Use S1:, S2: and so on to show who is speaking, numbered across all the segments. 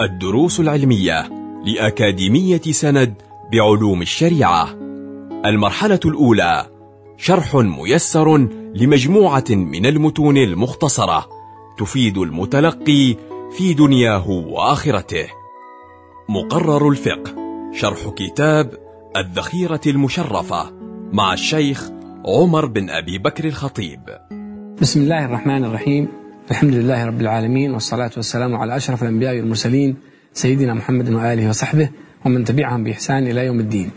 S1: الدروس العلمية لأكاديمية سند بعلوم الشريعة. المرحلة الأولى شرح ميسر لمجموعة من المتون المختصرة تفيد المتلقي في دنياه وآخرته. مقرر الفقه شرح كتاب الذخيرة المشرفة مع الشيخ عمر بن أبي بكر الخطيب.
S2: بسم الله الرحمن الرحيم. الحمد لله رب العالمين والصلاة والسلام على أشرف الأنبياء والمرسلين سيدنا محمد وآله وصحبه ومن تبعهم بإحسان إلى يوم الدين.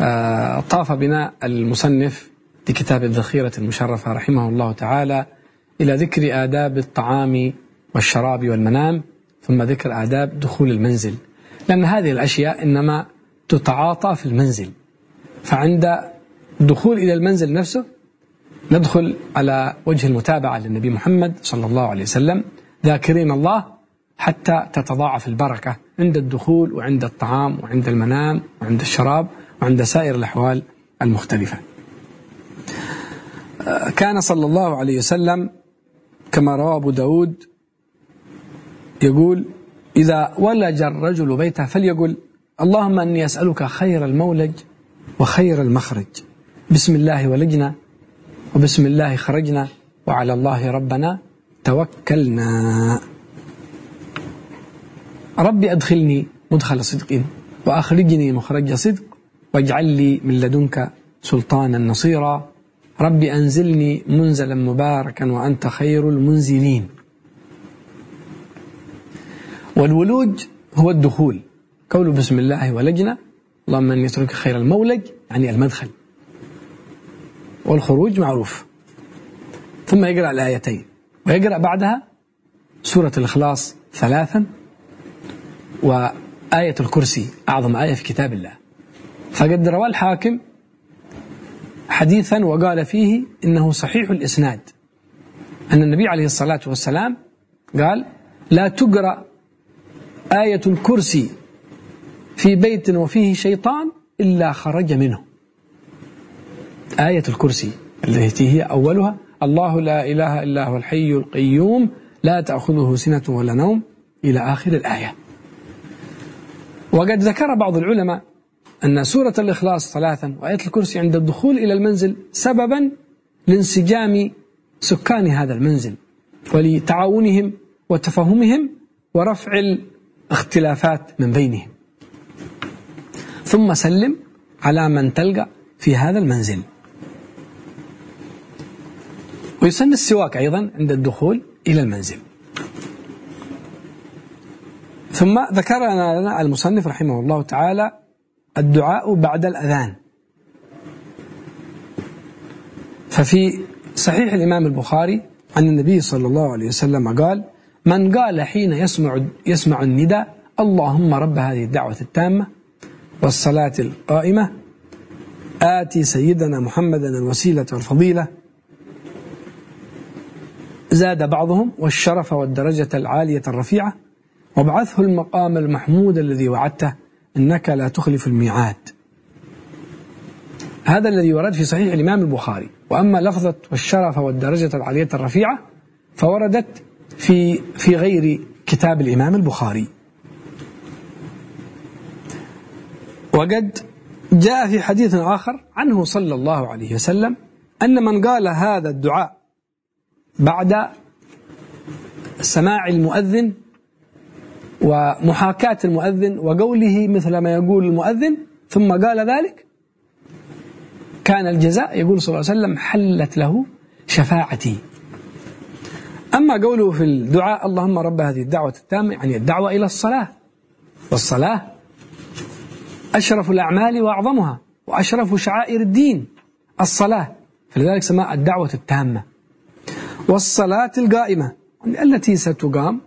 S2: آه، طاف بنا المصنف لكتاب الذخيرة المشرفة رحمه الله تعالى إلى ذكر آداب الطعام والشراب والمنام ثم ذكر آداب دخول المنزل. لأن هذه الأشياء إنما تتعاطى في المنزل فعند الدخول إلى المنزل نفسه ندخل على وجه المتابعة للنبي محمد صلى الله عليه وسلم. ذاكرين الله حتى تتضاعف البركة عند الدخول وعند الطعام وعند المنام وعند الشراب وعند سائر الأحوال المختلفة. كان صلى الله عليه وسلم كما روى أبو داود يقول إذا ولج الرجل بيته فليقل اللهم أني أسألك خير المولج وخير المخرج. بسم الله ولجنا وبسم الله خرجنا وعلى الله ربنا توكلنا. ربي أدخلني مدخل صدق وأخرجني مخرج صدق واجعل لي من لدنك سلطانا نصيرا. ربي أنزلني منزلا مباركا وأنت خير المنزلين. والولوج هو الدخول. قول بسم الله ولجنا اللهم أني أسألك خير المولج يعني المدخل. والخروج معروف. ثم يقرأ الآيتين. ويقرأ بعدها سورة الإخلاص ثلاثا وآية الكرسي أعظم آية في كتاب الله. فقد روى الحاكم حديثا وقال فيه إنه صحيح الإسناد أن النبي عليه الصلاة والسلام قال لا تقرأ آية الكرسي في بيت وفيه شيطان إلا خرج منه. آية الكرسي التي هي أولها الله لا إله إلا هو الحي القيوم لا تأخذه سنة ولا نوم إلى آخر الآية. وقد ذكر بعض العلماء أن سورة الإخلاص ثلاثا وآية الكرسي عند الدخول إلى المنزل سببا لانسجام سكان هذا المنزل ولتعاونهم وتفاهمهم ورفع الاختلافات من بينهم. ثم سلم على من تلقى في هذا المنزل. ويسن السواك أيضا عند الدخول إلى المنزل. ثم ذكر لنا المصنف رحمه الله تعالى الدعاء بعد الأذان. ففي صحيح الإمام البخاري عن النبي صلى الله عليه وسلم قال من قال حين يسمع يسمع النداء اللهم رب هذه الدعوة التامة والصلاة القائمة آتي سيدنا محمدا الوسيلة والفضيلة زاد بعضهم والشرف والدرجة العالية الرفيعة. وابعثه المقام المحمود الذي وعدته إنك لا تخلف الميعاد. هذا الذي ورد في صحيح الإمام البخاري. وأما لفظة والشرف والدرجة العالية الرفيعة فوردت في في غير كتاب الإمام البخاري. وقد جاء في حديث آخر عنه صلى الله عليه وسلم أن من قال هذا الدعاء بعد سماع المؤذن ومحاكاة المؤذن وقوله مثل ما يقول المؤذن ثم قال ذلك كان الجزاء يقول صلى الله عليه وسلم حلت له شفاعتي. أما قوله في الدعاء اللهم رب هذه الدعوة التامة يعني الدعوة إلى الصلاة والصلاة أشرف الأعمال وأعظمها وأشرف شعائر الدين الصلاة. فلذلك سماء الدعوة التامة. والصلاة القائمة التي ستقام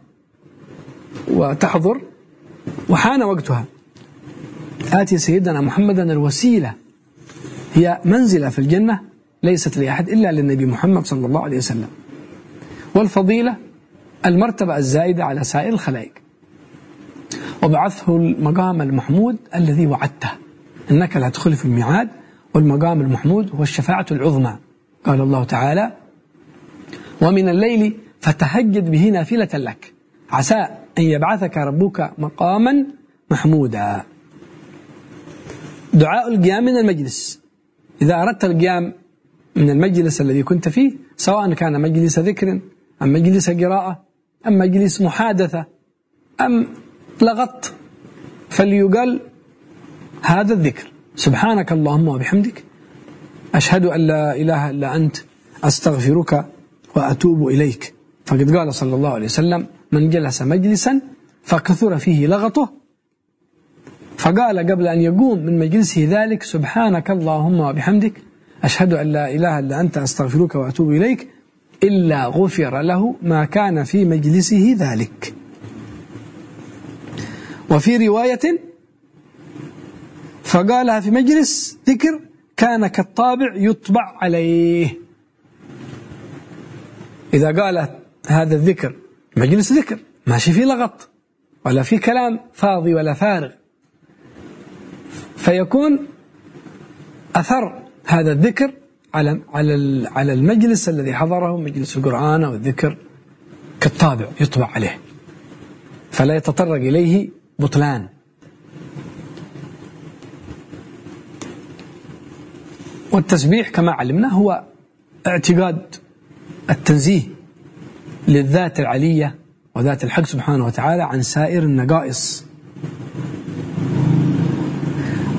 S2: وتحضر وحان وقتها. آتي سيدنا محمدا الوسيلة. هي منزلة في الجنة ليست لأحد إلا للنبي محمد صلى الله عليه وسلم. والفضيلة المرتبة الزائدة على سائر الخلائق. وبعثه المقام المحمود الذي وعدته. إنك لا تخلف الميعاد والمقام المحمود هو الشفاعة العظمى. قال الله تعالى ومن الليل فتهجد به نافلة لك. عسى أن يبعثك ربك مقاما محمودا. دعاء القيام من المجلس. إذا أردت القيام من المجلس الذي كنت فيه سواء كان مجلس ذكر أم مجلس قراءة أم مجلس محادثة أم لغط فليقال هذا الذكر. سبحانك اللهم وبحمدك أشهد أن لا إله إلا أنت أستغفرك وأتوب إليك. فقد قال صلى الله عليه وسلم من جلس مجلسا فكثر فيه لغطه. فقال قبل أن يقوم من مجلسه ذلك سبحانك اللهم وبحمدك أشهد أن لا إله إلا أنت أستغفرك وأتوب إليك إلا غفر له ما كان في مجلسه ذلك. وفي رواية فقالها في مجلس ذكر كان كالطابع يطبع عليه. إذا قال هذا الذكر مجلس ذكر ماشي فيه لغط ولا في كلام فاضي ولا فارغ. فيكون أثر هذا الذكر على على على المجلس الذي حضره مجلس القرآن أو الذكر كالطابع يطبع عليه. فلا يتطرق إليه بطلان. والتسبيح كما علمنا هو اعتقاد التنزيه للذات العلية وذات الحق سبحانه وتعالى عن سائر النقائص.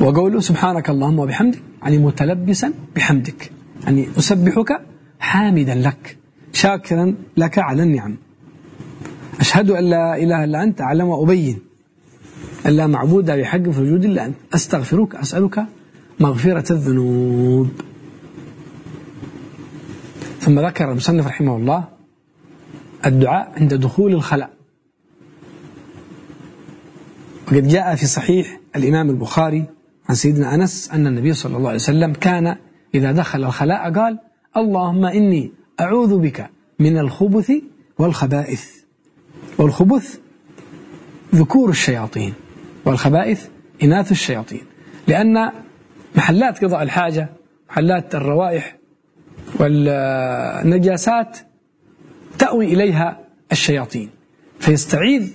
S2: وقوله سبحانك اللهم وبحمدك يعني متلبسا بحمدك يعني أسبحك حامدا لك شاكرا لك على النعم. أشهد أن لا إله إلا أنت أعلم وأبين. أن لا معبود بحق في وجود إلا أنت. أستغفرك أسألك مغفرة الذنوب. ثم ذكر المصنف رحمه الله الدعاء عند دخول الخلاء. وقد جاء في صحيح الإمام البخاري عن سيدنا أنس أن النبي صلى الله عليه وسلم كان إذا دخل الخلاء قال اللهم إني أعوذ بك من الخبث والخبائث. والخبث ذكور الشياطين والخبائث إناث الشياطين لأن محلات قضاء الحاجة محلات الروائح والنجاسات تأوي إليها الشياطين فيستعيذ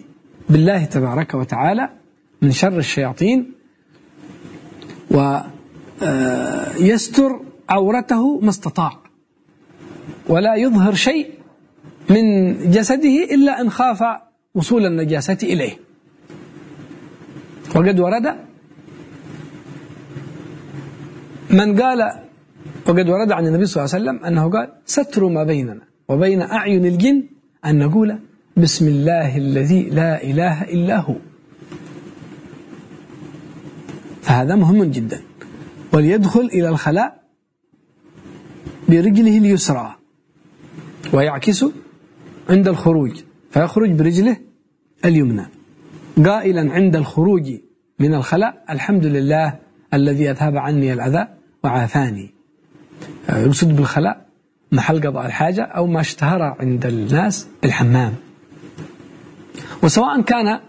S2: بالله تبارك وتعالى من شر الشياطين ويستر عورته ما استطاع. ولا يظهر شيء من جسده إلا إن خاف وصول النجاسة إليه. وقد ورد من قال وقد ورد عن النبي صلى الله عليه وسلم أنه قال ستر ما بيننا وبين أعين الجن أن نقول بسم الله الذي لا إله إلا هو. فهذا مهم جدا. وليدخل إلى الخلاء برجله اليسرى ويعكس عند الخروج فيخرج برجله اليمنى. قائلا عند الخروج من الخلاء الحمد لله الذي أذهب عني الأذى وعافاني. يقصد بالخلاء محل قضاء الحاجة أو ما اشتهر عند الناس بالحمام. وسواء كان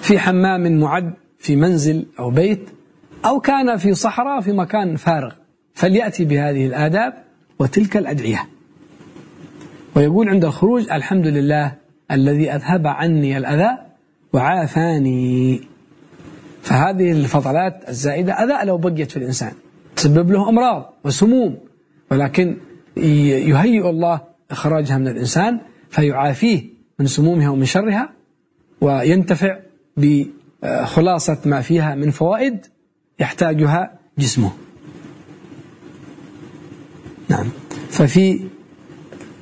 S2: في حمام معد في منزل أو بيت أو كان في صحراء في مكان فارغ فليأتي بهذه الآداب وتلك الأدعية. ويقول عند الخروج الحمد لله الذي أذهب عني الأذى وعافاني. فهذه الفضلات الزائدة أذى لو بقيت في الإنسان تسبب له أمراض وسموم. ولكن يهيئ الله إخراجها من الإنسان فيعافيه من سمومها ومن شرها وينتفع بخلاصة ما فيها من فوائد يحتاجها جسمه. نعم. ففي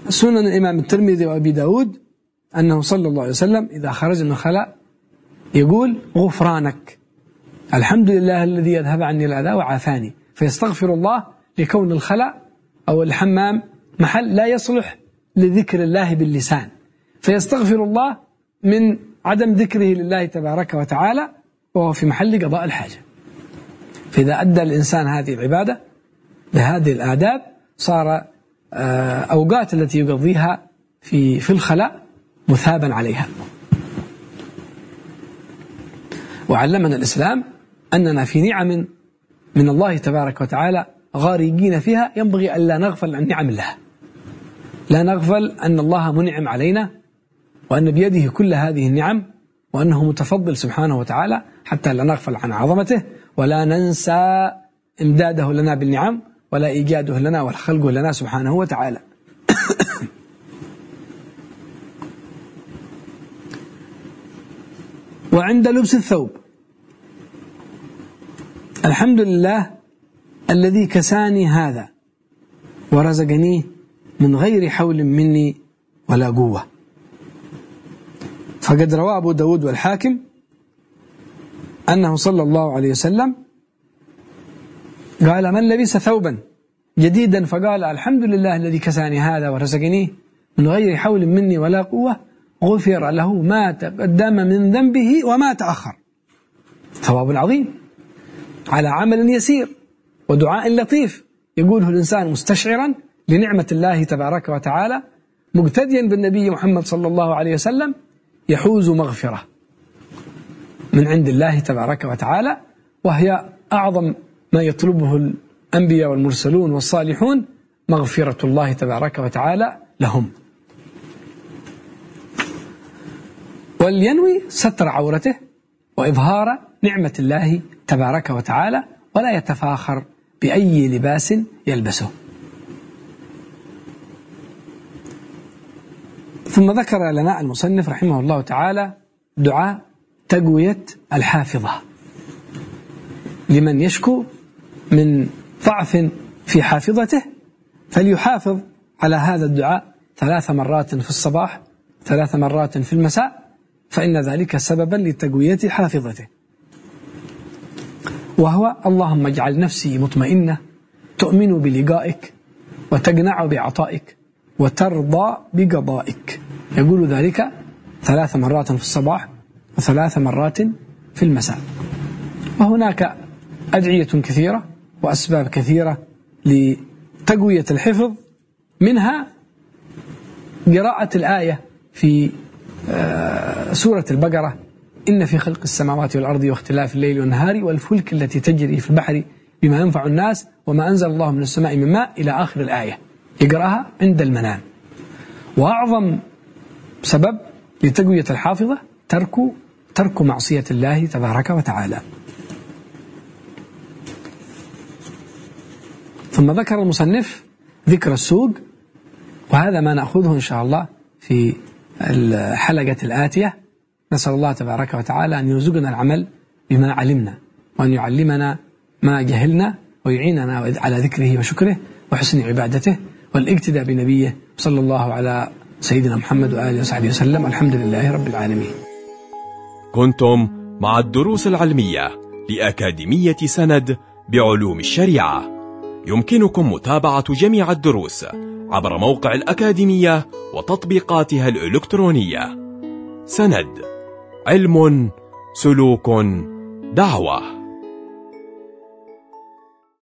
S2: سنن الإمام الترمذي وأبي داود أنه صلى الله عليه وسلم إذا خرج من الخلاء يقول غفرانك الحمد لله الذي يذهب عني الأذى وعافاني فيستغفر الله لكون الخلاء أو الحمام محل لا يصلح لذكر الله باللسان. فيستغفر الله من عدم ذكره لله تبارك وتعالى وهو في محل قضاء الحاجة. فإذا أدى الإنسان هذه العبادة بهذه الآداب صار آه، أوقات التي يقضيها في في الخلاء مثابا عليها. وعلمنا الإسلام أننا في نعم من الله تبارك وتعالى غارقين فيها ينبغي أن لا نغفل عن نعم الله. لا نغفل أن الله منعم علينا وأن بيده كل هذه النعم وأنه متفضل سبحانه وتعالى حتى لا نغفل عن عظمته ولا ننسى إمداده لنا بالنعم ولا إيجاده لنا وخلقه لنا سبحانه وتعالى. وعند لبس الثوب. الحمد لله الذي كساني هذا ورزقني من غير حول مني ولا قوة. فقد روى أبو داود والحاكم أنه صلى الله عليه وسلم قال من لبس ثوبا جديدا فقال الحمد لله الذي كساني هذا ورزقني من غير حول مني ولا قوة غفر له ما تقدم من ذنبه وما تأخر. ثواب عظيم على عمل يسير. ودعاء لطيف يقوله الإنسان مستشعرا لنعمة الله تبارك وتعالى مقتديا بالنبي محمد صلى الله عليه وسلم يحوز مغفرة من عند الله تبارك وتعالى وهي أعظم ما يطلبه الأنبياء والمرسلون والصالحون مغفرة الله تبارك وتعالى لهم. ولينوي ستر عورته وإظهار نعمة الله تبارك وتعالى ولا يتفاخر بأي لباس يلبسه. ثم ذكر لنا المصنف رحمه الله تعالى دعاء تقوية الحافظة. لمن يشكو من ضعف في حافظته فليحافظ على هذا الدعاء ثلاث مرات في الصباح ثلاث مرات في المساء فإن ذلك سببا لتقوية حافظته. وهو اللهم اجعل نفسي مطمئنة تؤمن بلقائك وتقنع بعطائك وترضى بقضائك. يقول ذلك ثلاث مرات في الصباح وثلاث مرات في المساء. وهناك أدعية كثيرة وأسباب كثيرة لتقوية الحفظ منها قراءة الآية في آه، سورة البقرة. إن في خلق السماوات والأرض واختلاف الليل والنهار والفلك التي تجري في البحر بما ينفع الناس وما أنزل الله من السماء من ماء إلى آخر الآية. يقرأها عند المنام. وأعظم سبب لتقوية الحافظة ترك ترك معصية الله تبارك وتعالى. ثم ذكر المصنف ذكر السوق وهذا ما نأخذه إن شاء الله في الحلقة الآتية. نسأل الله تبارك وتعالى أن يرزقنا العمل بما علمنا وأن يعلمنا ما جهلنا ويعيننا على ذكره وشكره وحسن عبادته والإقتداء بنبيه صلى الله على سيدنا محمد وآله وصحبه وسلم الحمد لله رب العالمين.
S1: كنتم مع الدروس العلمية لأكاديمية سند بعلوم الشريعة. يمكنكم متابعة جميع الدروس عبر موقع الأكاديمية وتطبيقاتها الإلكترونية. سند علم سلوك دعوة.